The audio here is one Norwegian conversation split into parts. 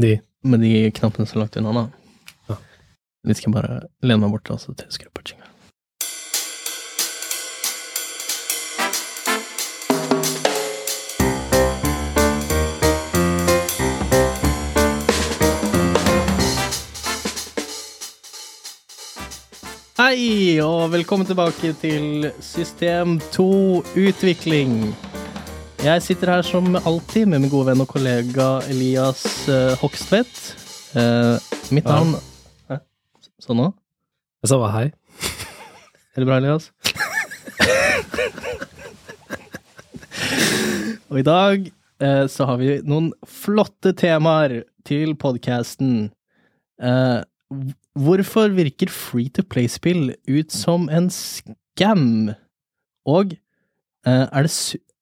De. med de knappene som er lagt unna, da. Ja. Vi skal bare lene meg bort, altså, til skru på jingle. Hei, og velkommen tilbake til System 2 Utvikling. Jeg sitter her som alltid med min gode venn og kollega Elias uh, Hogstvedt. Uh, mitt Ja. navn Hæ? Sånn nå? Jeg sa bare hei. Er det bra, Elias? og i dag uh, så har vi noen flotte temaer til podkasten. Uh, hvorfor virker free to play-spill ut som en scam? Og er, det,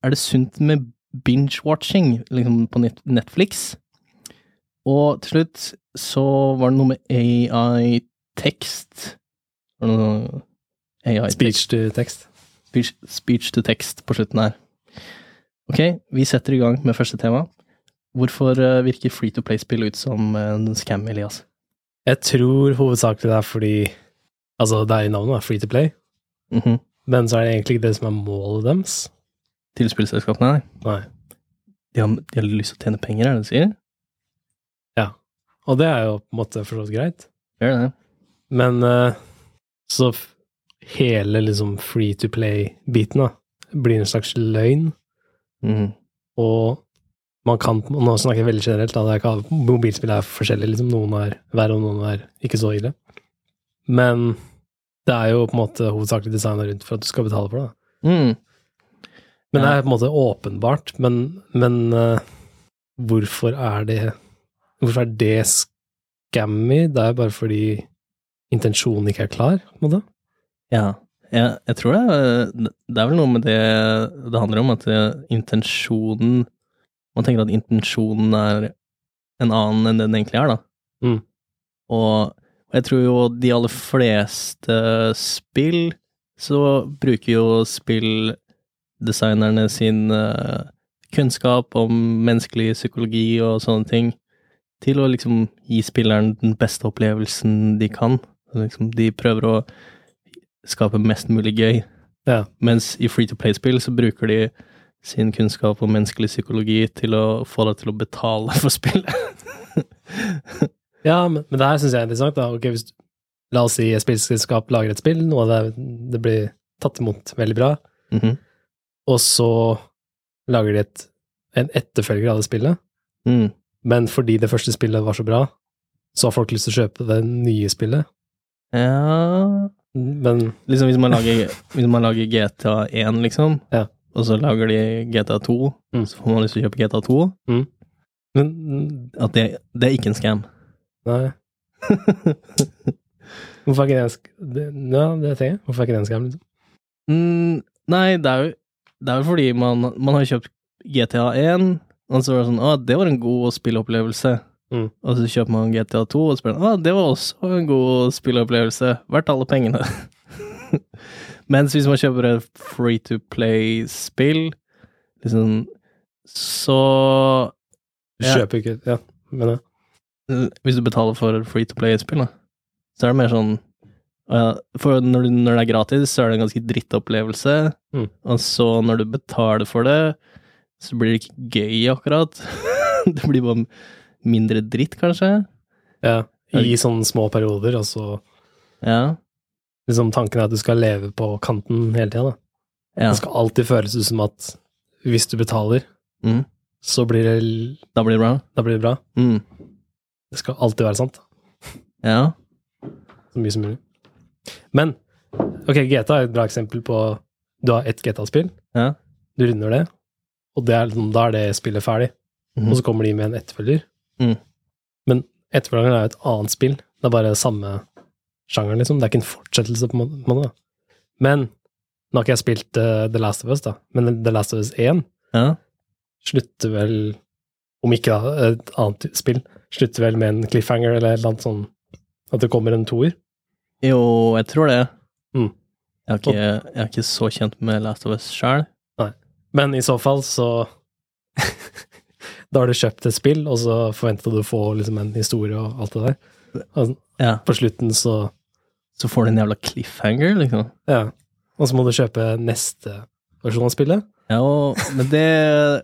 er det sunt med binge-watching liksom på Netflix? Og til slutt så var det noe med AI-tekst. AI Speech to text. speech, speech to text på slutten her. Ok, vi setter i gang med første tema. Hvorfor eh, virker free to play-spill ut som en scam, Elias? Jeg tror hovedsakelig det er fordi Altså, det er i navnet, free to play, Mhm. men så er det egentlig ikke det som er målet deres. Til spillselskapene? Nei. Nei. De har, de har lyst til å tjene penger, er det du sier? Ja. Og det er jo på en måte for så vidt greit. Gjør det? Men eh, så hele liksom free to play-biten da, blir en slags løgn, Mhm. og man kan Nå snakker jeg veldig generelt, da. Mobilspill er forskjellig. liksom. Noen er verre, og noen er ikke så ille. Men det er jo på en måte hovedsakelig designa rundt for at du skal betale for det. da. Mm. Men det er på en måte åpenbart, men, men uh, hvorfor er det Hvorfor er det scammy? Det er bare fordi intensjonen ikke er klar, på en måte. Ja. Jeg, jeg tror det er, det er vel noe med det det handler om, at intensjonen Man tenker at intensjonen er en annen enn den egentlig er, da. Mm. Og jeg tror jo de aller fleste spill så bruker jo spilldesignerne sin eh, kunnskap om menneskelig psykologi og sånne ting til å liksom gi spilleren den beste opplevelsen de kan. Liksom, de prøver å skape mest mulig gøy. Ja. Mens i free to play-spill så bruker de sin kunnskap om menneskelig psykologi til å få deg til å betale for spillet. Ja, men, men det her syns jeg er interessant. da. Ok, hvis, La oss si et spillselskap lager et spill, noe det, det blir tatt imot veldig bra, Mhm. Og så lager de et, en etterfølger av det spillet, mm. men fordi det første spillet var så bra, så har folk lyst til å kjøpe det nye spillet. Ja Men Liksom hvis man lager, hvis man lager GTA 1, liksom, Ja. og så lager de GTA 2, Mm. så får man lyst til å kjøpe GTA 2, Men at det, det er ikke en scam. Nei. Hvorfor er ikke det en scam? Ja, det tenker jeg. Hvorfor er ikke det en skam? Liksom? Mm, nei, det er jo det er jo fordi man, man har kjøpt GTA 1, og så var det sånn Å, det var en god spilleopplevelse. Mm. Og så kjøper man GTA 2, og man Å, det var også en god spilleopplevelse. Verdt alle pengene. Mens hvis man kjøper et free to play-spill, liksom, så Du Ja. kjøper ikke Ja, mener jeg. Hvis du betaler for free to play-spill, da, så er det mer sånn For når, du, når det er gratis, så er det en ganske drittopplevelse. Mm. Og så når du betaler for det, så blir det ikke gøy, akkurat. det blir bare mindre dritt, kanskje. ja. I sånne små perioder, og så Ja. liksom Tanken er at du skal leve på kanten hele tida, da. ja. Det skal alltid føles ut som at hvis du betaler, Mm. så blir det Da blir det bra. Da blir det bra. Mm. Det skal alltid være sant. Ja. Så mye som mulig. Men ok, GTA er et bra eksempel på Du har ett GTA-spill, Ja. du runder det, og det er, liksom- da er det spillet ferdig. Mhm. Og så kommer de med en etterfølger. Mm. Men etterfølgeren er jo et annet spill. Det er bare samme sjangeren, liksom. Det er ikke en fortsettelse, på en måte- på en måte. da. Men nå har ikke jeg spilt uh, The Last of Us, da, men The Last of Us 1 ja. slutter vel, om ikke da, et annet spill, slutter vel med en cliffhanger eller et eller annet sånn At det kommer en toer. Jo, jeg tror det. Mm. Jeg, er ikke, jeg er ikke så kjent med Last of Us sjøl. Men i så fall så Da har du kjøpt et spill, og så forventer du å få liksom en historie og alt det der. Og Ja. på slutten så Så får du en jævla cliffhanger, liksom. Ja. Og så må du kjøpe neste versjon av spillet. Ja, og, men det,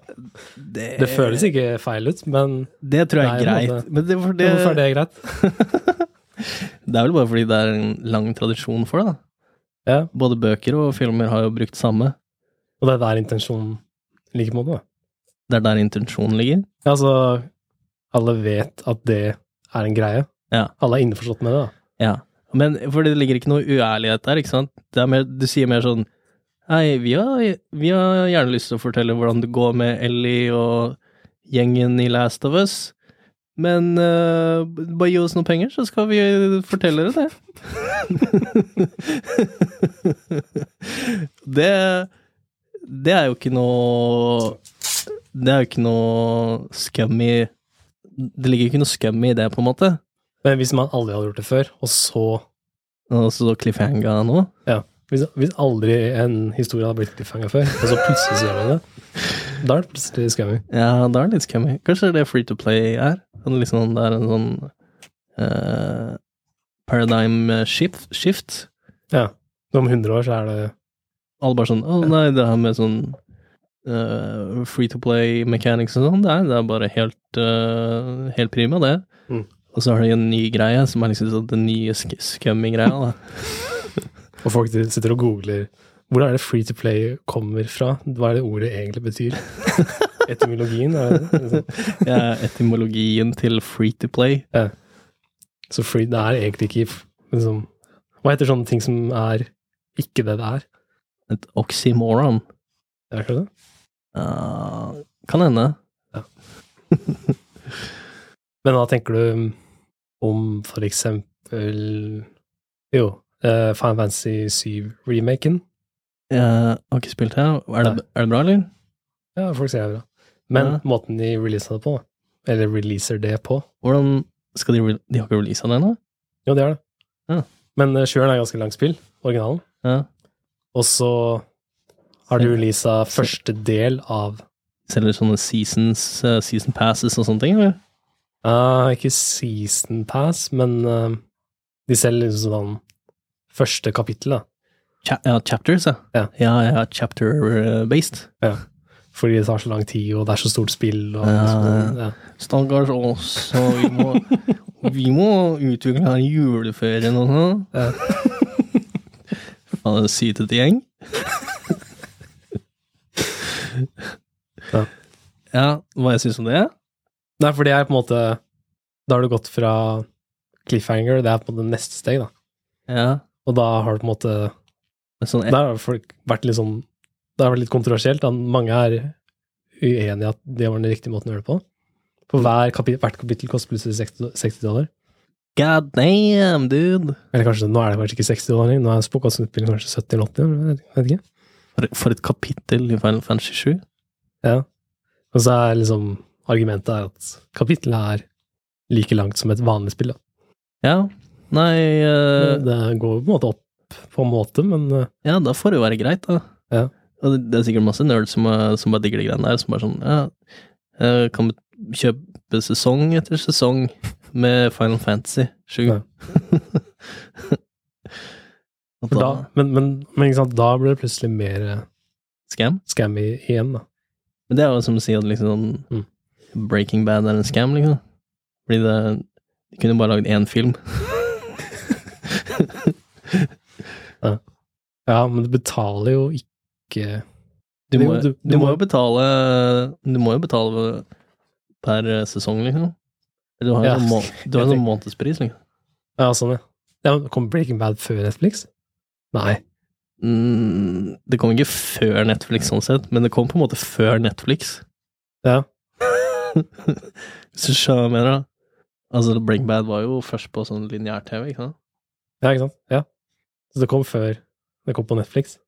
det Det føles ikke feil ut, men Det tror jeg er greit. Men det, det, hvorfor er det greit? det er vel bare fordi det er en lang tradisjon for det, da. Ja, Både bøker og filmer har jo brukt samme. Og det er der intensjonen ligger på en måte, da. Det er der intensjonen ligger. Ja, Altså, alle vet at det er en greie. Ja. Alle er innforstått med det, da. Ja. Men for det ligger ikke noe uærlighet der, ikke sant? Det er mer, du sier mer sånn Hei, vi har, vi har gjerne lyst til å fortelle hvordan det går med Ellie og gjengen i Last of Us, men uh, bare gi oss noen penger, så skal vi fortelle dere det. det Det er jo ikke noe Det er jo ikke noe scummy Det ligger ikke noe scummy i det, på en måte. Men hvis man aldri hadde gjort det før, og så Og så cliffhanger nå. Hvis, hvis aldri en historie hadde blitt cliffhanger før, og så plutselig så gjør man det, da er det plutselig scummy. Ja, da er det litt scummy. Kanskje det er Free to Play er? Sånn liksom, det er en sånn uh, paradigm shift, shift. Ja. Om 100 år så er det Alle bare sånn Å nei, det her med sånn uh, free to play mechanics og sånn, det det er bare helt, uh, helt prima, det. Mm. Og så har de en ny greie, som er liksom sånn den nye sk scummy-greia, da. Og folk sitter og googler hvor er det free to play kommer fra? Hva er det ordet egentlig betyr? Etymologien? Er det det? Liksom. Ja, etymologien til free to play. Så free, det er egentlig ikke liksom, Hva heter sånne ting som er ikke det det er? Et oxymoron. Er det ikke det? Uh, kan hende. Men hva tenker du om for eksempel Jo, uh, Final Fantasy 7-remaken? Jeg har ikke spilt det. Er det, er det bra, eller? Ja, folk sier det er bra. Men Ja. måten de releaser det på. Eller releaser det på Hvordan skal de De har ikke releasa det ennå? Jo, det er det. Ja. Men uh, Sjueren er ganske langt spill, originalen. Ja. Og så har de releasa første del av Selger sånne seasons, uh, season passes og sånne ting, eller? uh, Ikke Season Pass, men uh, de selger liksom sånn første kapittel, da. Cha ja, chapters, ja. Ja. ja, ja chapter-based. Fordi det tar så lang tid, og det er så stort spill. Og, Ja, ja. Stakkars oss, og vi må, vi må utvikle her juleferien og sånn. Ja. Faen, sytete gjeng. Ja. Ja, hva jeg syns om det? Nei, for det er på en måte Da har du gått fra cliffhanger, det er på en måte neste steg, da. Ja. Og da har du på en måte sånn, Der har folk vært litt sånn Det har vært litt kontroversielt. Da. Mange er uenige i at det var den riktige måten å gjøre det på. For hver kapit hvert kapittel koster plutselig 60 60 dollar. God damn, dude! Eller kanskje, nå er det kanskje ikke 60 dollar, nå er spokkaspillet kanskje 70 eller 80, jeg vet- ikke. For, for et kapittel i Final Fantasy 7. Ja. Og så er liksom argumentet er at kapittelet er like langt som et vanlig spill. Da. Ja. Nei uh... Det går på en måte opp på en måte, men uh... Ja, da får det jo være greit, da. Ja. Og det, er sikkert masse nerds som, eh, som bare digger de greiene der, som bare sånn Ja, eh, kan vi kjøpe sesong etter sesong med Final Fantasy 7. Ja. da, da, men, men, men da blir det plutselig mer Scam? Scam? igjen, da. Men det er jo som å si at liksom Mm. Breaking Bad er en scam, liksom. Fordi det De kunne bare lagd én film. Ja, men du betaler jo ikke Du må, Du- du, du må jo betale Du må jo betale per eh, sesong, liksom. Du har jo Ja, sånn, har jeg sånn månedspris, liksom. Ja, sånn, ja. ja Kom Breaking Bad før Netflix? Nei. Mm, det kom ikke før Netflix, sånn sett, men det kom på en måte før Netflix. Ja. Hvis du skjønner hva jeg mener, da. Altså, Breaking Bad var jo først på sånn lineær-TV, ikke sant? Ja, ikke sant? Ja. Så det kom før det kom på Netflix.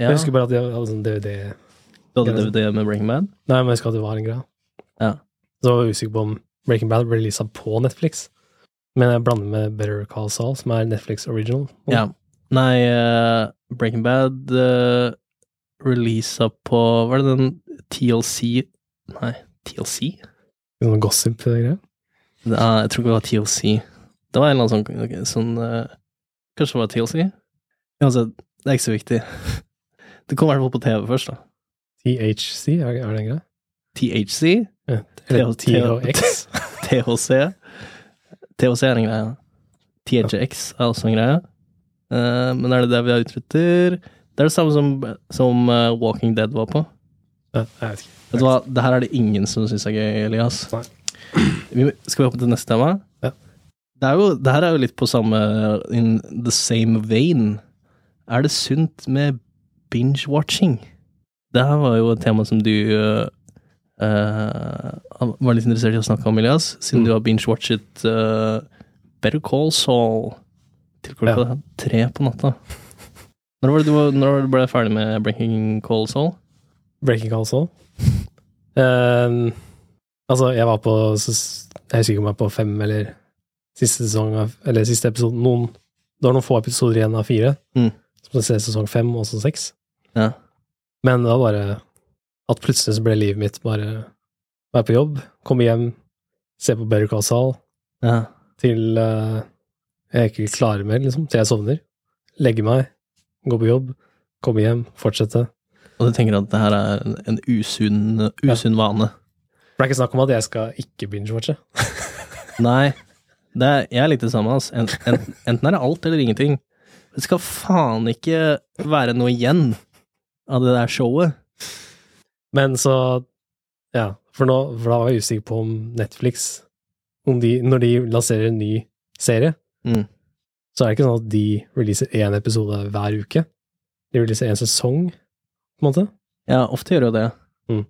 Jeg husker bare at de hadde sånn DVD du hadde DVD med Breaking Bad? Nei, men jeg husker at det var en greie. Ja. Så var jeg usikker på om Breaking Bad ble releasa på Netflix. Men jeg blander med Better Call Saul, som er Netflix original. Ja. Nei, uh, Breaking Bad uh, releasa på Var det den TLC Nei, TLC? Sånn gossip-greie? Ja, jeg tror ikke det var TLC. Det var en eller annen sånn, sånn uh, Kanskje det var TLC? Uansett, det er ikke så viktig. Det kom i hvert fall på TV først, da. THC, er, det en greie? THC? Eller THX? THC? THC er en greie. THX er også en greie. Eh, men er det det vi har utrytter? Det er det samme som, som eh, Walking Dead var på. Ja, jeg vet ikke. Vet du hva, det her er det ingen som syns er gøy, Elias. Nei. Skal vi hoppe til neste tema? Ja. Det, er jo, det her er jo litt på samme In the same vein. Er det sunt med binge-watching? Det her var jo et tema som du øh, var litt interessert i å snakke om, Elias, siden Mm. du har binge-watchet uh, Better Call Saul til klokka tre på natta. Når var det du, når var det du ble ferdig med Breaking Call Saul? Breaking Call Saul. um, altså, jeg var på Jeg husker ikke om jeg var på fem eller siste sesong av Eller siste episode noen, Det var noen få episoder igjen av fire. Mm. Som skal se sesong fem og så seks. Ja. Men det var bare at plutselig så ble livet mitt bare være på jobb, komme hjem, se på Better Call Saul Ja. til uh, jeg ikke klarer mer, liksom, til jeg sovner. Legge meg, gå på jobb, komme hjem, fortsette. Og du tenker at det her er en, en usunn, usunn vane? For det er ikke snakk om at jeg skal ikke binge-watche. Nei, det er, jeg er litt det samme. Altså. En, en, enten er det alt eller ingenting. Det skal faen ikke være noe igjen av det der showet. Men så Ja, for, nå, for da var jeg usikker på om Netflix om de, Når de lanserer en ny serie, Mm. så er det ikke sånn at de releaser én episode hver uke. De releaser én sesong, på en måte. Ja, ofte gjør jo det. Mm.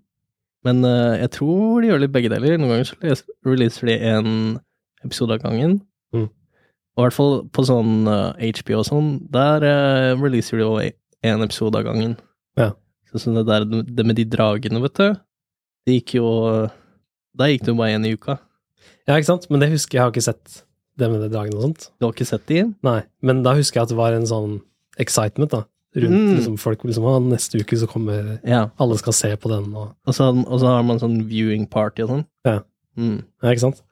Men uh, jeg tror de gjør litt begge deler. Noen ganger så releaser de en episode av gangen. Mm. Og i hvert fall på sånn uh, HBO og sånn, der uh, releaser de jo en episode av gangen. Ja. Så, så det der det med de dragene, vet du, det gikk jo Da gikk det jo bare én i uka. Ja, ikke sant? Men det husker jeg, jeg har ikke sett det med de dragene og sånt. Du har ikke sett de? Nei, men da husker jeg at det var en sånn excitement, da. Rundt Mm. liksom, folk liksom, ah, neste uke så kommer Ja. Alle skal se på den, og Og så, og så har man sånn viewing party og sånn. Ja. Mm. Ja, ikke sant?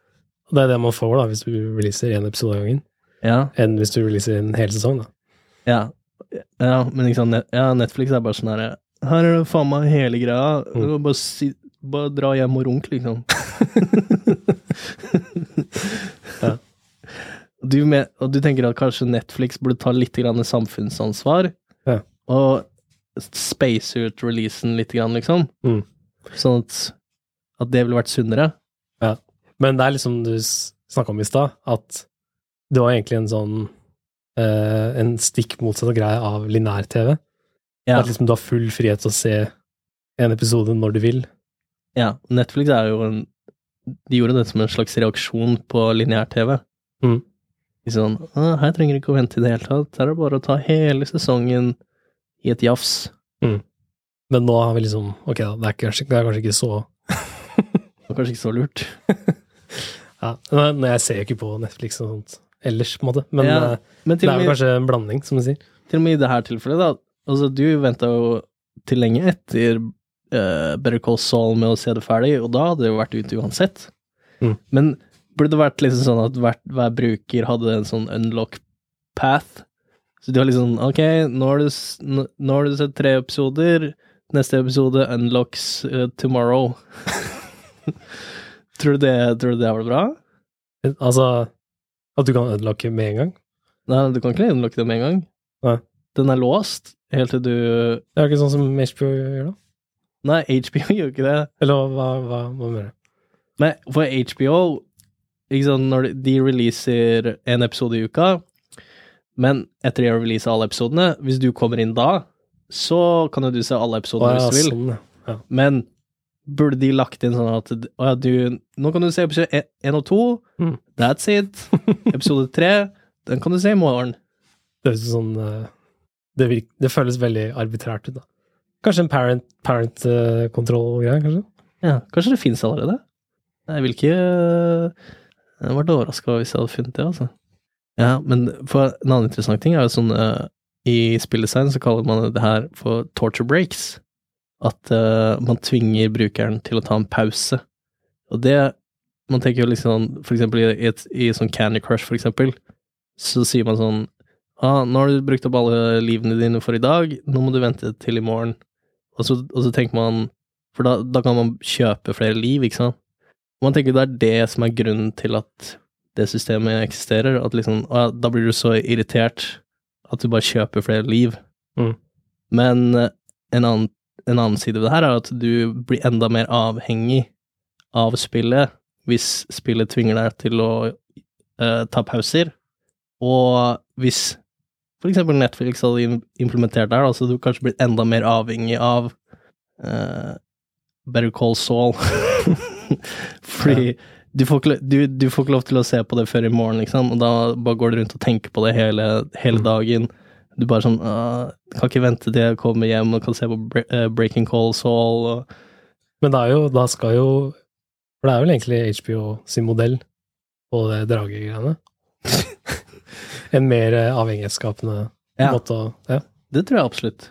Og det er det man får, da, hvis du releaser én episode av gangen, Ja. enn hvis du releaser en hel sesong, da. Ja. Ja, men sant, ja, Netflix er bare sånn herre Her er det faen meg hele greia. Mm. Bare, si, bare dra hjem og runk, liksom. Ja. du med, og du tenker at kanskje Netflix burde ta litt grann samfunnsansvar, Ja. og space ut releasen litt, grann, liksom? Mm. Sånn at, at det ville vært sunnere? Men det er liksom du snakka om i stad, at det var egentlig en sånn eh, En stikk motsatt greie av lineær-TV. Ja. At liksom du har full frihet til å se en episode når du vil. Ja, Netflix er jo en De gjorde det som en slags reaksjon på lineær-TV. Mm. Sånn, «Å, her trenger du ikke å vente i det hele tatt. Her er det bare å ta hele sesongen i et jafs. Men nå har vi liksom Ok, da, det er kanskje, det er kanskje ikke så Det er kanskje ikke så lurt. ja. Men jeg ser jo ikke på Netflix og sånt ellers, på en måte. Men Ja, eh, Men det er jo kanskje en blanding, som du sier. til og med i det her tilfellet, da. Altså, du venta jo til lenge etter uh, Better Call Saul med å se det ferdig, og da hadde det jo vært ute uansett. Mm. Men burde det vært liksom sånn at hver, hver bruker hadde en sånn unlock path? Så du har liksom Ok, nå har du, nå har du sett tre episoder. Neste episode unlocks uh, tomorrow. tror, du det, tror du det var bra? Altså at du kan unlocke med en gang. Nei, du kan ikke unlocke det med en gang. Nei. Den er låst helt til du Det er ikke sånn som HBO gjør, da? Nei, HBO gjør ikke det. Eller hva, hva, hva mener du? Nei, for HBO sant, Når de, releaser en episode i uka, men etter de har releasa alle episodene Hvis du kommer inn da, så kan jo du se alle episodene ja, hvis du vil. sånn, ja. Men burde de lagt inn sånn at ja, du, Nå kan du se episode 1 og 2. Mm. That's it. Episode 3, den kan du se i morgen. Det høres sånn eh, det, virker, det føles veldig arbitrært ut, da. Kanskje en parent-control-greie, kanskje? Ja, Kanskje det fins allerede? Jeg vil ikke Jeg hadde vært overraska hvis jeg hadde funnet det, altså. Ja, men for en annen interessant ting er jo sånn uh, I spilldesign så kaller man det her for torture breaks. At uh, man tvinger brukeren til å ta en pause. Og det man tenker jo liksom For eksempel i, et, i sånn Candy Crush, for eksempel, så sier man sånn ah, 'Nå har du brukt opp alle livene dine for i dag, nå må du vente til i morgen.' Og så, og så tenker man For da, da kan man kjøpe flere liv, ikke sant? Og man tenker det er det som er grunnen til at det systemet eksisterer. At liksom ah, Da blir du så irritert at du bare kjøper flere liv. Mm. Men eh, en annen, en annen side ved det her er at du blir enda mer avhengig av spillet hvis spillet tvinger deg til å uh, ta pauser. Og hvis for eksempel Netflix hadde implementert det her, så hadde du kanskje blitt enda mer avhengig av uh, Better Call Saul. Fordi du, får ikke, du, du får ikke lov til å se på det før i morgen, liksom, og da bare går du rundt og tenker på det hele, hele dagen. Du bare sånn «Åh, Kan ikke vente til jeg kommer hjem og kan se på Bre uh, Breaking Call Saul. Og, Men det er jo, da skal jo For det er vel egentlig HBO sin modell på det dragegreiene. en mer eh, avhengighetsskapende Ja. måte å Ja. det tror jeg absolutt.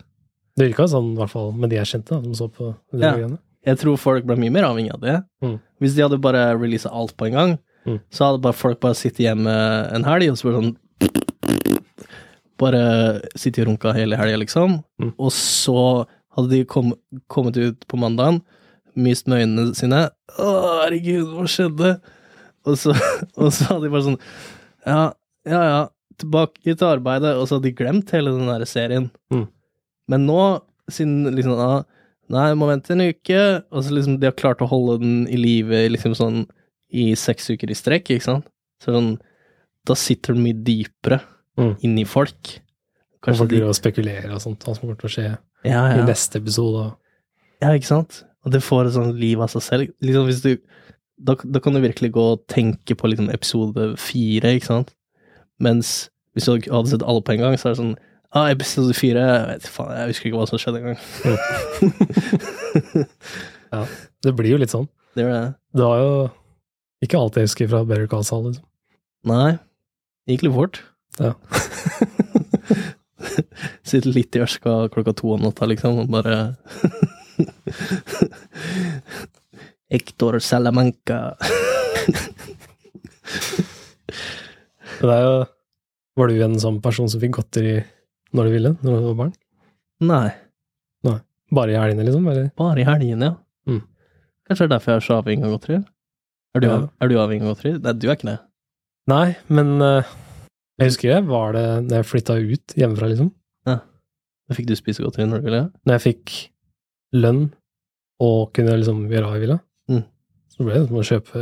Det virka sånn, i hvert fall med de jeg kjente, da, som så på de Ja. dragegreiene. Jeg tror folk ble mye mer avhengig av det. Mm. Hvis de hadde bare releasa alt på en gang, Mm. så hadde bare folk bare sittet hjemme en helg og så bare sånn Bare sittet og runka hele helga, liksom. Mm. Og så hadde de kom, kommet ut på mandagen, myst med øynene sine. Å, herregud, hva skjedde? Og så, og så hadde de bare sånn Ja, ja, ja, tilbake til arbeidet. Og så hadde de glemt hele den der serien. Mm. Men nå, siden liksom ah, Nei, må vente en uke. Og så liksom de har klart å holde den i live liksom sånn i seks uker i strekk, ikke sant? Så sånn, da sitter den mye dypere Mm. inni folk. Kanskje og folk driver og spekulerer og sånt, hva som kommer til å skje Ja, i neste episode. ja, ikke sant? Og det får et sånt liv av seg selv. Liksom hvis du da, da kan du virkelig gå og tenke på liksom episode fire, ikke sant? Mens hvis du hadde sett alle på en gang, så er det sånn Ah, episode fire Jeg jeg husker ikke hva som skjedde engang. Det blir jo litt sånn. det gjør det. Det var jo ikke alt jeg husker fra Better Call Saul, liksom. Nei. Det gikk litt fort. Ja. Sitter litt i ørska klokka to om natta, liksom, og bare Hector Salamanca. Det er jo Var du en sånn person som fikk godteri når du ville, når du var barn? Nei, Bare i helgene, liksom? Eller? bare i helgene, ja. Mm. Kanskje det er derfor jeg er så avhengig av godteri? Er du, Ja. er du avhengig av godteri? Nei, du er ikke det. Nei, men eh, jeg husker jeg var det når jeg flytta ut hjemmefra, liksom. Da fikk du spise godteri når du ville? Når jeg fikk lønn og kunne liksom gjøre hva jeg ville. Mm. Så ble det som å kjøpe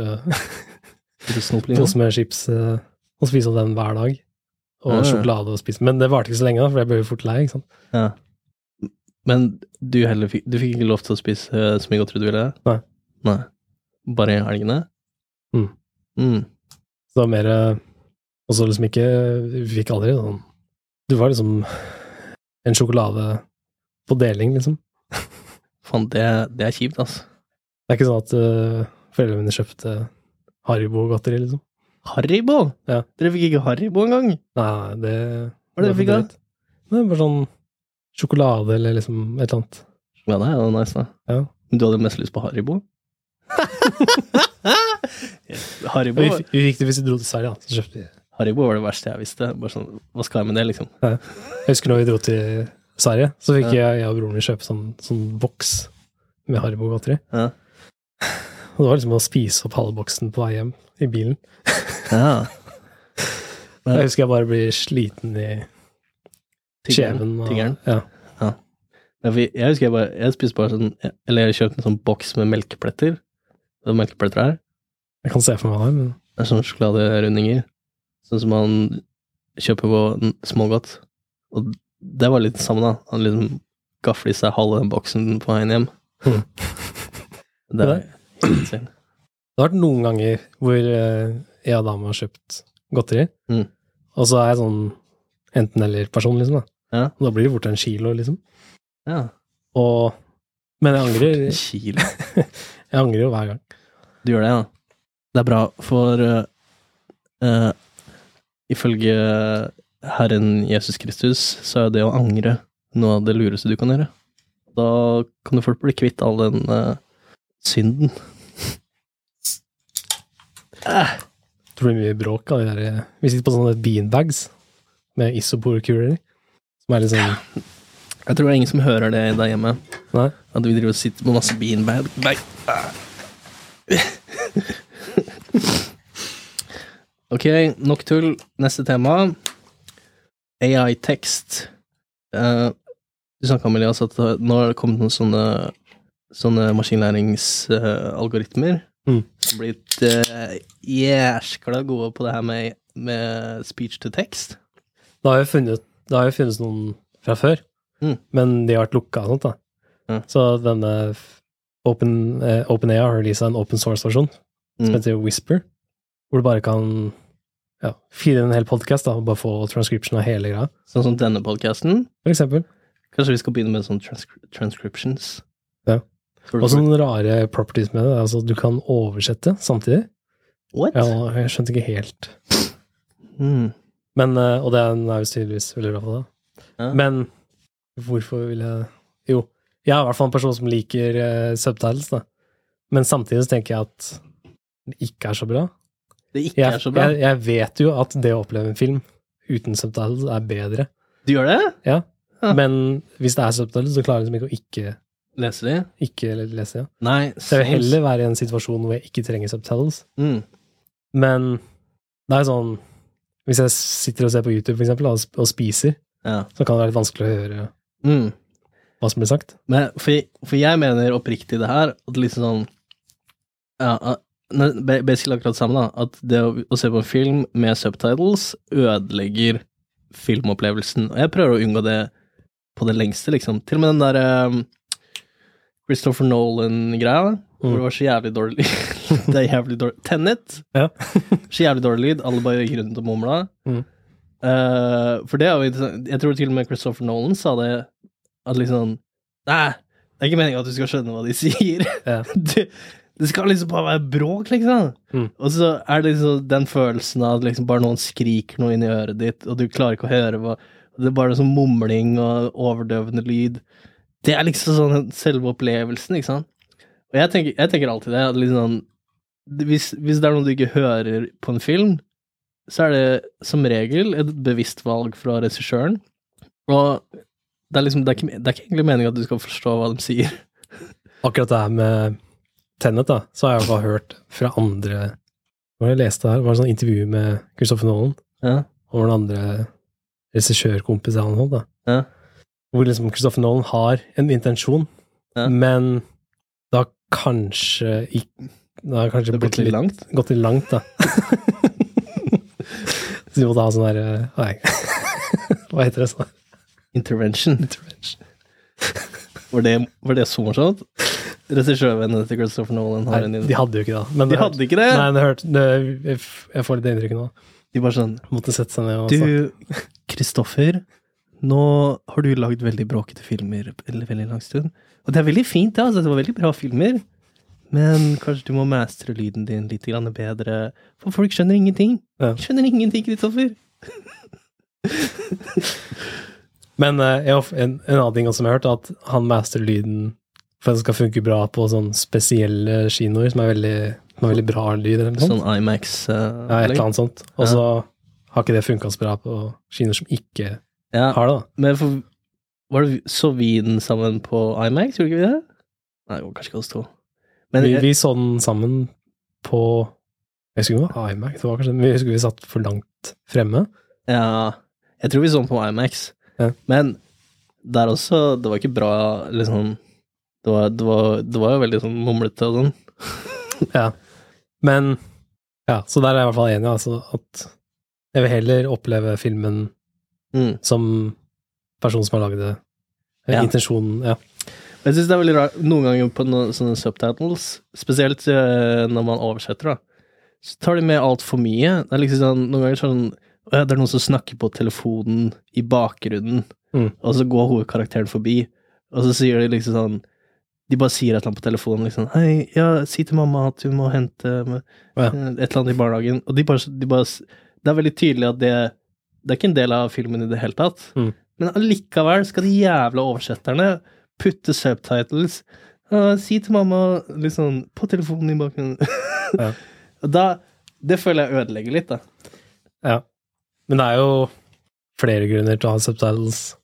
pose med chips eh, og spise den hver dag. Og Ja, ja. sjokolade og spise. Men det varte ikke så lenge, da, for jeg ble jo fort lei. ikke sant? Ja. Men du heller fikk, du fikk ikke lov til å spise eh, så mye godteri du ville? Nei. Nei. Bare i helgene? Mm. Mm. Så det var mer eh, Og så liksom ikke Vi fikk aldri sånn Du var liksom en sjokolade på deling, liksom. Faen, det, det er kjipt, altså. Det er ikke sånn at uh, foreldrene mine kjøpte Haribo-godteri, liksom. Haribo? Ja. Dere fikk ikke Haribo engang? Nei, det Hva er det dere fikk, da? Det er bare sånn sjokolade eller liksom et eller annet. Ja, det er jo nice, da. Ja. Men du hadde mest lyst på Haribo? Haribo, vi fikk det hvis vi dro til Sverige, da. Så kjøpte vi Haribo var det verste jeg visste. Bare sånn, Hva skal jeg med det, liksom? Jeg husker når vi dro til Sverige, så fikk jeg, jeg og broren min kjøpe sånn, sånn boks med Haribo-godteri. Ja. Og det var liksom å spise opp halve boksen på vei hjem i bilen. Ja. Ja. Jeg husker jeg bare blir sliten i kjeven. og- Tingeren. Ja. Ja, jeg husker jeg bare Jeg spiste bare sånn Eller jeg kjøpte en sånn boks med melkepletter. Det er melkepletter her. Jeg kan se for meg det, men Det er sånne sjokoladerundinger. Sånn som han kjøper på smågodt. Og det var litt samme, da. Han liksom gafler i seg halve den boksen på veien hjem. Mhm. Det er insane. det har vært noen ganger hvor eh, jeg og dama har kjøpt godteri, Mm. og så er jeg sånn enten-eller-person, liksom. da. Ja. Og da blir det fort en kilo, liksom. Ja. Og Men jeg angrer, Kilo. jeg angrer jo hver gang. Du gjør det, ja. Det er bra, for uh, ifølge Herren Jesus Kristus så er det å angre noe av det lureste du kan gjøre. Da kan du fort bli kvitt all den uh, synden. Det blir mye bråk av de der Vi sitter på sånne beanbags med isoporkurer, som er litt sånn Jeg tror det er ingen som hører det der hjemme. Nei? At vi driver og sitter på masse beanbag. Bag. ok, nok tull. Neste tema. AI-tekst. Uh, du snakka om Elias at nå har det kommet noen sånne, sånne maskinlæringsalgoritmer Mm. som blitt uh, jæskla gode på det her med, med speech to text. Det har jo funnet, det har jo funnes noen fra før, Mm. men de har vært lukka og sånt, da. Mm. Så denne f- Open, eh, OpenAI har releasa en open source-versjon som Mm. heter Whisper, hvor du bare kan ja, feede en hel podkast og bare få transcription av hele greia, Sånn som denne podkasten. for eksempel. Kanskje vi skal begynne med sånne transcri transcriptions. Ja. Og sånne rare properties med det. Altså, du kan oversette samtidig. What? Ja, jeg skjønte ikke helt. Mm. Men, eh, og det er er jo tydeligvis veldig bra på det. Ja. Men hvorfor vil jeg Jo, jeg er i hvert fall en person som liker uh, subtitles, da. Men samtidig så tenker jeg at det ikke er så bra. Det ikke Jeg, er så bra. jeg, jeg vet jo at det å oppleve en film uten subtitles er bedre. Du gjør det? Ja. Ja. Men hvis det er subtitles, så klarer jeg liksom ikke å ikke, lese det. ikke lese. Ja. Nei. Så jeg vil heller være i en situasjon hvor jeg ikke trenger subtitles. mm. Men det er sånn Hvis jeg sitter og ser på YouTube for eksempel, og, spiser, Ja. så kan det være litt vanskelig å høre Mm. hva som blir sagt. Men for, for jeg mener oppriktig det her, at liksom sånn Ja, basically akkurat samme, da. At det å, å se på en film med subtitles ødelegger filmopplevelsen. Og jeg prøver å unngå det på det lengste, liksom. Til og med den der um, Christopher Nolan-greia, hvor det var så jævlig dårlig Det er jævlig dårlig Tenet! Ja. så jævlig dårlig lyd. Alle bare gikk rundt og mumla. Mm. Uh, for det er jo interessant. Jeg tror til og med Christopher Nolan sa det, at liksom Nei, det er ikke meninga at du skal skjønne hva de sier. Ja. det, det skal liksom bare være bråk, liksom. Mm. Og så er det liksom den følelsen av at liksom bare noen skriker noe inn i øret ditt, og du klarer ikke å høre hva Det er bare sånn mumling og overdøvende lyd. Det er liksom sånn selve opplevelsen, ikke sant. Og jeg tenker, jeg tenker alltid det. At liksom, hvis, hvis det er noe du ikke hører på en film, så er det som regel et bevisst valg fra regissøren. Og det er liksom, det er ikke, det er ikke egentlig meninga at du skal forstå hva de sier. Akkurat det her med Tenet, da, så har jeg bare hørt fra andre Hva var det jeg leste her? Det var et sånt intervju med Christopher Nolan Ja. og den andre regissørkompisen han holdt, da. Ja. Hvor liksom Christopher Nolan har en intensjon, Ja. men da kanskje ikke Det har kanskje Det blitt litt langt. gått litt langt, da. så vi måtte ha sånn derre Nei, hva heter det? sånn? Intervention. Var det, var det så morsomt? Regissørvennene til Christopher Nolan har en Nei, de hadde jo ikke det. Men De det- hadde ikke det? Nei, det hørte, det, jeg får litt inntrykk nå. De bare sånn Måtte sette seg ned og. Du, Kristoffer, nå har du lagd veldig bråkete filmer en veldig lang stund. Og det er veldig fint, det. Altså. Det var veldig bra filmer. Men kanskje du må mestre lyden din litt bedre, for folk skjønner ingenting. Ja. Skjønner ingenting, Kristoffer. Men uh, en, en annen ting som jeg har hørt, er at han mestrer lyden for at det skal funke bra på sånn spesielle kinoer som er veldig, er veldig bra lyd. Eller noe sånt. Sånn IMAX uh, Ja, et eller annet sånt. Og så har ikke det funka så bra på kinoer som ikke Ja, har det, da. men for, var det, så vi den sammen på IMAX, gjorde ikke vi det? Nei, det var kanskje ikke oss to. Men Vi, vi så den sammen på Jeg husker ikke om det var iMac, det var kanskje, men jeg husker vi satt for langt fremme. Ja, jeg tror vi så den på IMAX. Ja. Men der også, det var ikke bra, liksom Det var, det var, det var jo veldig sånn mumlete og sånn. Ja. Men Ja, så der er jeg i hvert fall enig, altså, at jeg vil heller oppleve filmen Mm. som person som har lagd det. Ja. Intensjonen, ja. Jeg syns det er veldig rart noen ganger på noen sånne subtitles, spesielt eh, når man oversetter, da, så tar de med altfor mye. Det er liksom sånn, noen ganger sånn Det er noen som snakker på telefonen i bakgrunnen, Mm. og så går hovedkarakteren forbi, og så sier de liksom sånn De bare sier et eller annet på telefonen, liksom 'Hei, ja, si til mamma at hun må hente med, Ja. eh, et eller annet i barnehagen', og de bare, de bare Det er veldig tydelig at det Det er ikke en del av filmen i det hele tatt. Mm. Men allikevel skal de jævla oversetterne putte subtitles. «Å, si til mamma liksom på telefonen i bakgrunnen. Ja. Da, Det føler jeg ødelegger litt, da. Ja. Men det er jo flere grunner til å ha subtitles.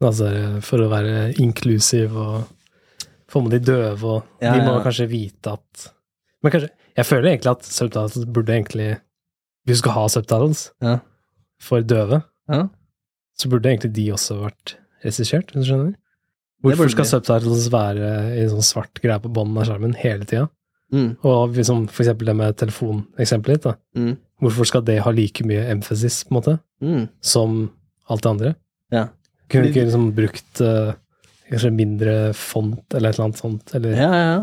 Altså for å være inklusiv og med de døve, og Ja, de må ja. kanskje vite at Men kanskje Jeg føler egentlig at subtitles burde egentlig Hvis du skal ha subtitles Ja. for døve, Ja. så burde egentlig de også vært regissert, hvis du skjønner? Hvorfor skal subtitles være i en sånn svart greie på bånden av skjermen hele tida? Mm. Og liksom for eksempel det med telefoneksempelet ditt, da. Mm. Hvorfor skal det ha like mye emphasis, på en måte, Mm. som alt det andre? Ja. Kunne du ikke liksom brukt eh, kanskje mindre font, eller et eller annet sånt? Eller, Ja, ja.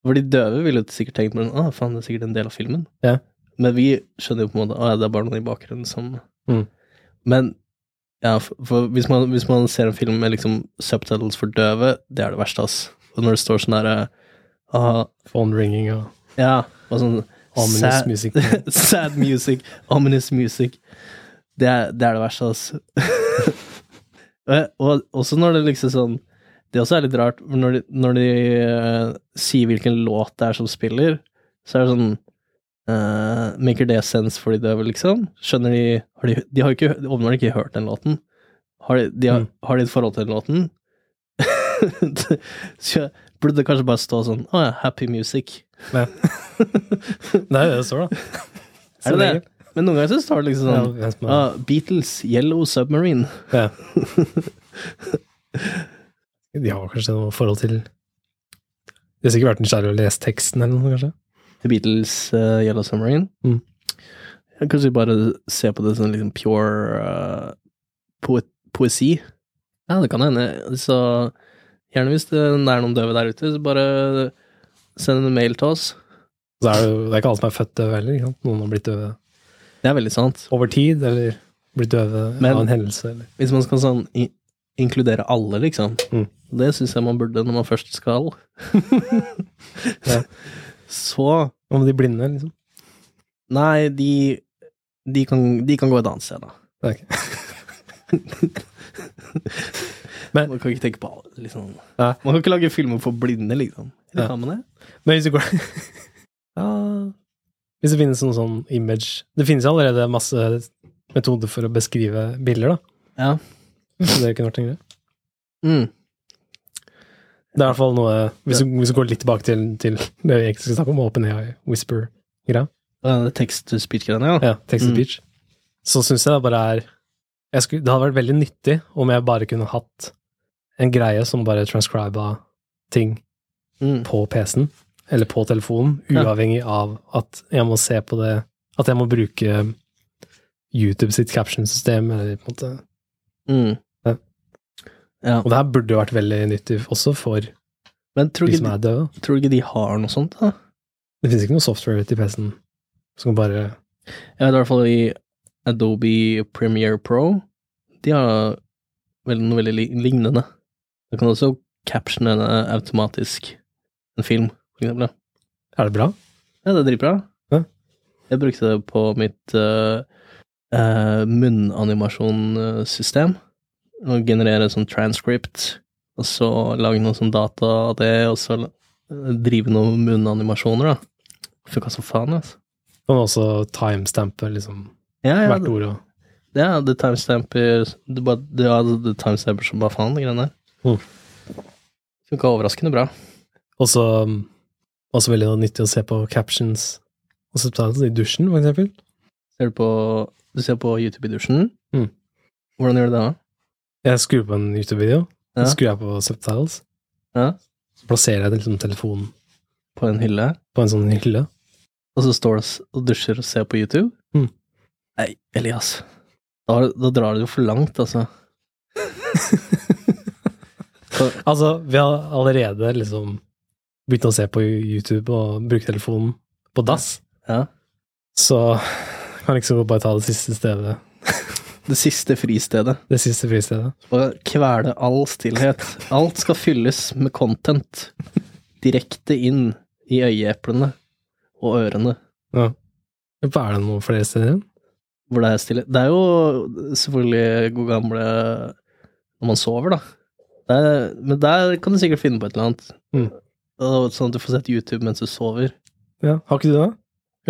For de døve ville jo sikkert tenkt på Å, faen, det er sikkert en del av filmen. Ja. Men vi skjønner jo på en måte at ja, det er bare noen i bakgrunnen som Mm. Men ja, for, for hvis, man, hvis man ser en film med liksom subtitles for døve, det er det verste, ass. Og når det står sånn derre ah, Phone ringing og Ja, og sånn ominous sad, music. sad music, ominous music. Det er det, er det verste, ass. og, og også når det liksom sånn Det også er litt rart, når de, når de uh, sier hvilken låt det er som spiller, så er det sånn uh, Maker det sense for de døve, liksom? Skjønner de har de, de har jo ikke, åpenbart ikke hørt den låten. Har de, de har, Mm. har de et forhold til den låten? så burde det kanskje bare stå sånn Å ja, happy music. Ja. Det er jo det det står, da. Er det det? Men noen ganger så står det liksom sånn ja, ah, Beatles, Yellow Submarine. ja. De har kanskje noe forhold til De har sikkert vært nysgjerrige og lest teksten eller noe, kanskje? The Beatles, uh, Yellow Submarine. Mm. Kanskje bare se på det som liksom pure uh, poe poesi. Ja, det kan hende. Så gjerne hvis det er noen døve der ute, så bare send en mail til oss. Så er det, det er ikke alle som er født døve heller. Noen har blitt døve Det er veldig sant. over tid, eller blitt døve Men- av en hendelse. Eller. Hvis man skal sånn i inkludere alle, liksom. Mm. Det syns jeg man burde når man først skal. Ja. Så Hva med de blinde, liksom? Nei, de, de, kan, de kan gå et annet sted, da. Er. Men- Man kan ikke tenke på alle, liksom. ja. Man kan ikke lage filmer for blinde, liksom. Ja. Men hvis du går Ja Hvis det finnes noen sånn image Det finnes allerede masse metoder for å beskrive bilder, da. Ja. Så det kunne vært en greie. Mm. Det er i hvert fall noe Hvis du, hvis du går litt tilbake til, til det vi egentlig skal snakke om, OpenAI Whisper-greia, Text-to-speech-greiene, ja. ja, to Mm. så syns jeg det bare er skulle, Det hadde vært veldig nyttig om jeg bare kunne hatt en greie som bare transcriba ting Mm. på PC-en eller på telefonen, uavhengig av at jeg må se på det At jeg må bruke YouTube sitt caption-system, eller på en måte Mm. Ja. Ja. Og det her burde jo vært veldig nyttig også for Men de som er døde. De, tror du ikke de har noe sånt, da? Det finnes ikke noe software til PC-en som kan bare Jeg vet i hvert fall i Adobe Premiere Pro, de har vel noe veldig lignende. Du kan også captione automatisk en film, eksempel. Er det bra? Ja, det er dritbra. Ja. Jeg brukte det på mitt uh, munnanimasjonssystem. Å generere sånn transcript, og så lage noe sånn data av det, og så eh, drive noen munnanimasjoner, da. Funka som faen, altså. Kan også timestampe liksom Ja, ja, hvert ord og Ja, det timestamper Det, bare, det, ja, det timestamper som bare faen, de greiene der. Mm. Funka overraskende bra. Også, også veldig nyttig å se på captions og subtitles i dusjen, for eksempel. Ser du på Du ser på YouTube i dusjen? Mm. Hvordan gjør du det da? Jeg skrur på en YouTube-video, Ja. så skrur jeg på subtitles. Ja. Så plasserer jeg liksom telefonen På en hylle? på en sånn hylle. Og så står du og dusjer og ser på YouTube? Mm. Nei, Elias. Da, da drar det jo for langt, altså. Altså, vi har allerede liksom begynt å se på YouTube og bruke telefonen på dass, Ja. så kan liksom bare ta det siste stedet. Det siste fristedet. Det siste fristedet. Og kvele all stillhet. Alt skal fylles med content. Direkte inn i øyeeplene og ørene. Ja. Hva Er det noen flere steder igjen? Hvor det er stille. Det er jo selvfølgelig god gamle når man sover, da. Er, men der kan du sikkert finne på et eller annet. Mm. Sånn at du får sett YouTube mens du sover. Ja, har ikke du det?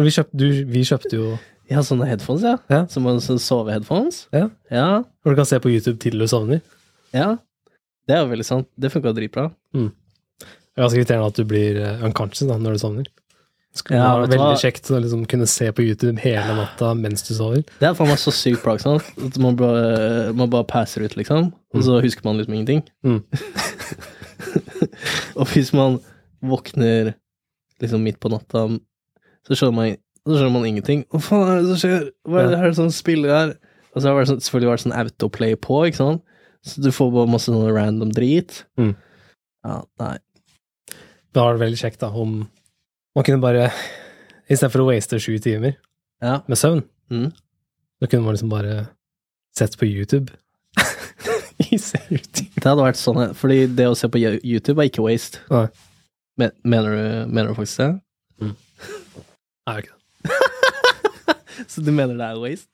Vi kjøpt, du, vi kjøpte jo Ja, sånne headphones, ja. Ja. Som sånn soveheadphones. Ja. Ja. Hvor du kan se på YouTube til du sovner. ja. Det er jo veldig sant. Det funka dritbra. Det er ganske irriterende at du blir eh, unconscious da, når du sovner. Skulle Ja, være veldig kjekt å liksom kunne se på YouTube hele natta mens du sover. Det er faen meg så sykt plagsomt. At man bare, man bare passer ut, liksom. Og så husker man liksom ingenting. Mm. og hvis man våkner liksom midt på natta, så skjønner man, så skjønner man ingenting. Hva faen er det som skjer? Hva er det her som spiller her? Og så har det sånn, selvfølgelig vært sånn autoplay på, ikke sant? Så du får bare masse sånn random drit. Mm. Ja, nei. Da var det veldig kjekt da, om man kunne bare, istedenfor å waste sju timer Ja. med søvn, Mm. da kunne man liksom bare sett på YouTube i sju timer. Det hadde vært sånn, fordi det å se på YouTube er ikke waste. Nei. Men, mener, du, mener du faktisk det? Er gjør ikke det? Så du mener det er waste?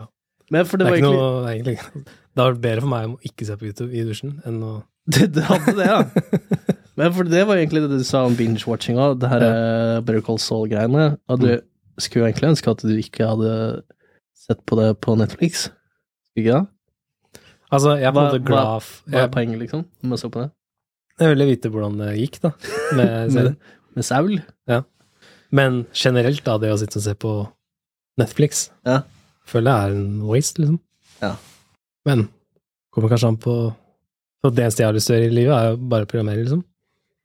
Ja. Men for Det det, er var ikke egentlig noe, egentlig, det har vært bedre for meg å ikke se på YouTube i dusjen enn å det, det hadde det, ja. Men for det var egentlig det du sa om binge-watching det her ja. Better Call Saul-greiene. At du skulle jo egentlig ønske at du ikke hadde sett på det på Netflix. Skulle ikke det? Altså, jeg på en Hva- glad f- Hva er poenget, liksom? Om å se på det? Jeg vil vite hvordan det gikk, da. Med Med, med Saul? Men generelt, da, det å sitte og se på Netflix, Ja. føler jeg er en waste, liksom. Ja. Men kommer kanskje an på For det eneste jeg har lyst til å gjøre i livet, er jo bare å programmere, liksom.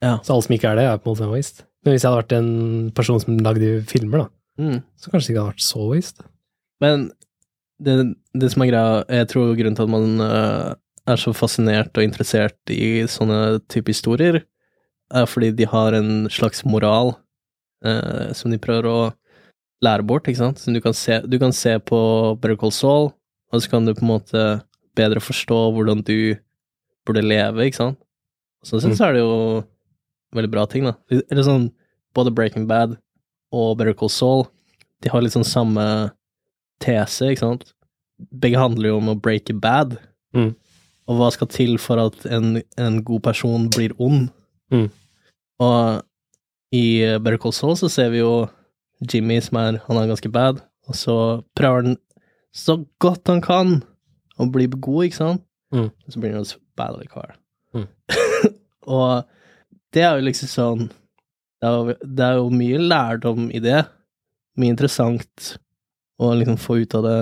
Ja. Så alle som ikke er det, er på en måte en waste. Men hvis jeg hadde vært en person som lagde filmer, da, Mm. så kanskje det ikke hadde vært så waste. Men det, det som er greia, jeg tror grunnen til at man øh, er så fascinert og interessert i sånne type historier, er fordi de har en slags moral eh, som de prøver å lære bort, ikke sant? Du kan se, du kan se på Better Call Saul, og så kan du på en måte bedre forstå hvordan du burde leve, ikke sant? Sånn sett Mm. så er det jo veldig bra ting, da. Eller sånn, både Breaking Bad og Better Call Saul, de har litt sånn samme tese, ikke sant? Begge handler jo om å breake bad. Mm. Og hva skal til for at en, en god person blir ond? Mm. Og i Better Call Saul så ser vi jo Jimmy som er Han er ganske bad, og så prøver han så godt han kan å bli god, ikke sant? Mm. Så blir han så bad likevel. Mm. og det er jo liksom sånn det er, jo, det er jo mye lærdom i det. Mye interessant å liksom få ut av det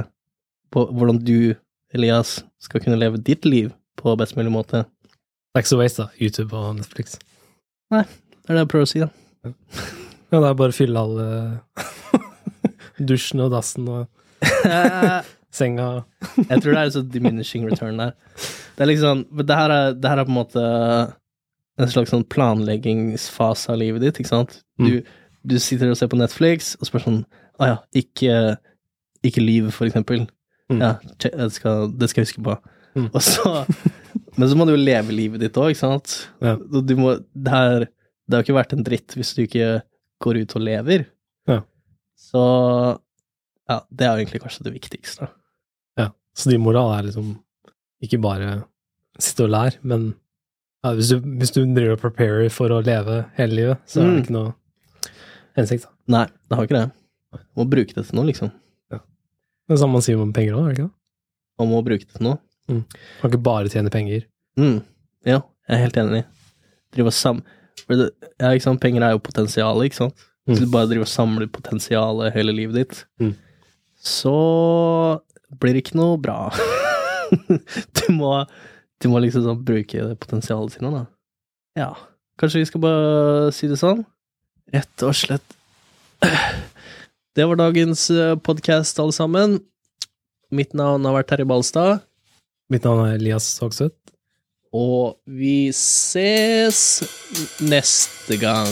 på hvordan du, Elias, skal kunne leve ditt liv på best mulig måte. Det er ikke så waste, da. YouTube og Netflix. Nei, Det er det jeg prøver å si, da. Ja, det er bare å fylle alle dusjen og dassen og senga. Jeg tror det er en sånn diminishing return der. Det er liksom det her er, det her er på en måte en slags sånn planleggingsfase av livet ditt, ikke sant? Du, du sitter og ser på Netflix og spør sånn Å ja, ikke, ikke livet, for eksempel. Mm. Ja, det skal, det skal jeg huske på. Mm. Så Men så må du jo leve livet ditt òg, ikke sant? Ja. Du må, det, her, det har jo ikke vært en dritt hvis du ikke går ut og lever. Ja. Så ja, det er jo egentlig kanskje det viktigste. Ja. Så din moral er liksom ikke bare sitte og lære, men ja, hvis, du, hvis du driver og preparer for å leve hele livet, så er Mm. det ikke noe hensikt. da. Nei, det har ikke det. Du må bruke det til noe, liksom. Det er samme man sier om penger òg, er det ikke det? Man må bruke det til noe. Man kan ikke bare tjene penger. Mm. Ja, jeg er helt enig. Drive og sam... Det, ja, ikke sant? Penger er jo potensialet, ikke sant? Hvis Mm. du bare driver og samler potensialet hele livet ditt, Mm. så blir det ikke noe bra. du, må, du må liksom sånn bruke potensialet sine, da. Ja. Kanskje vi skal bare si det sånn? Rett og slett. Det var dagens podkast, alle sammen. Mitt navn har vært Terje Balstad. Mitt navn er Elias Hogseth. Og vi ses neste gang.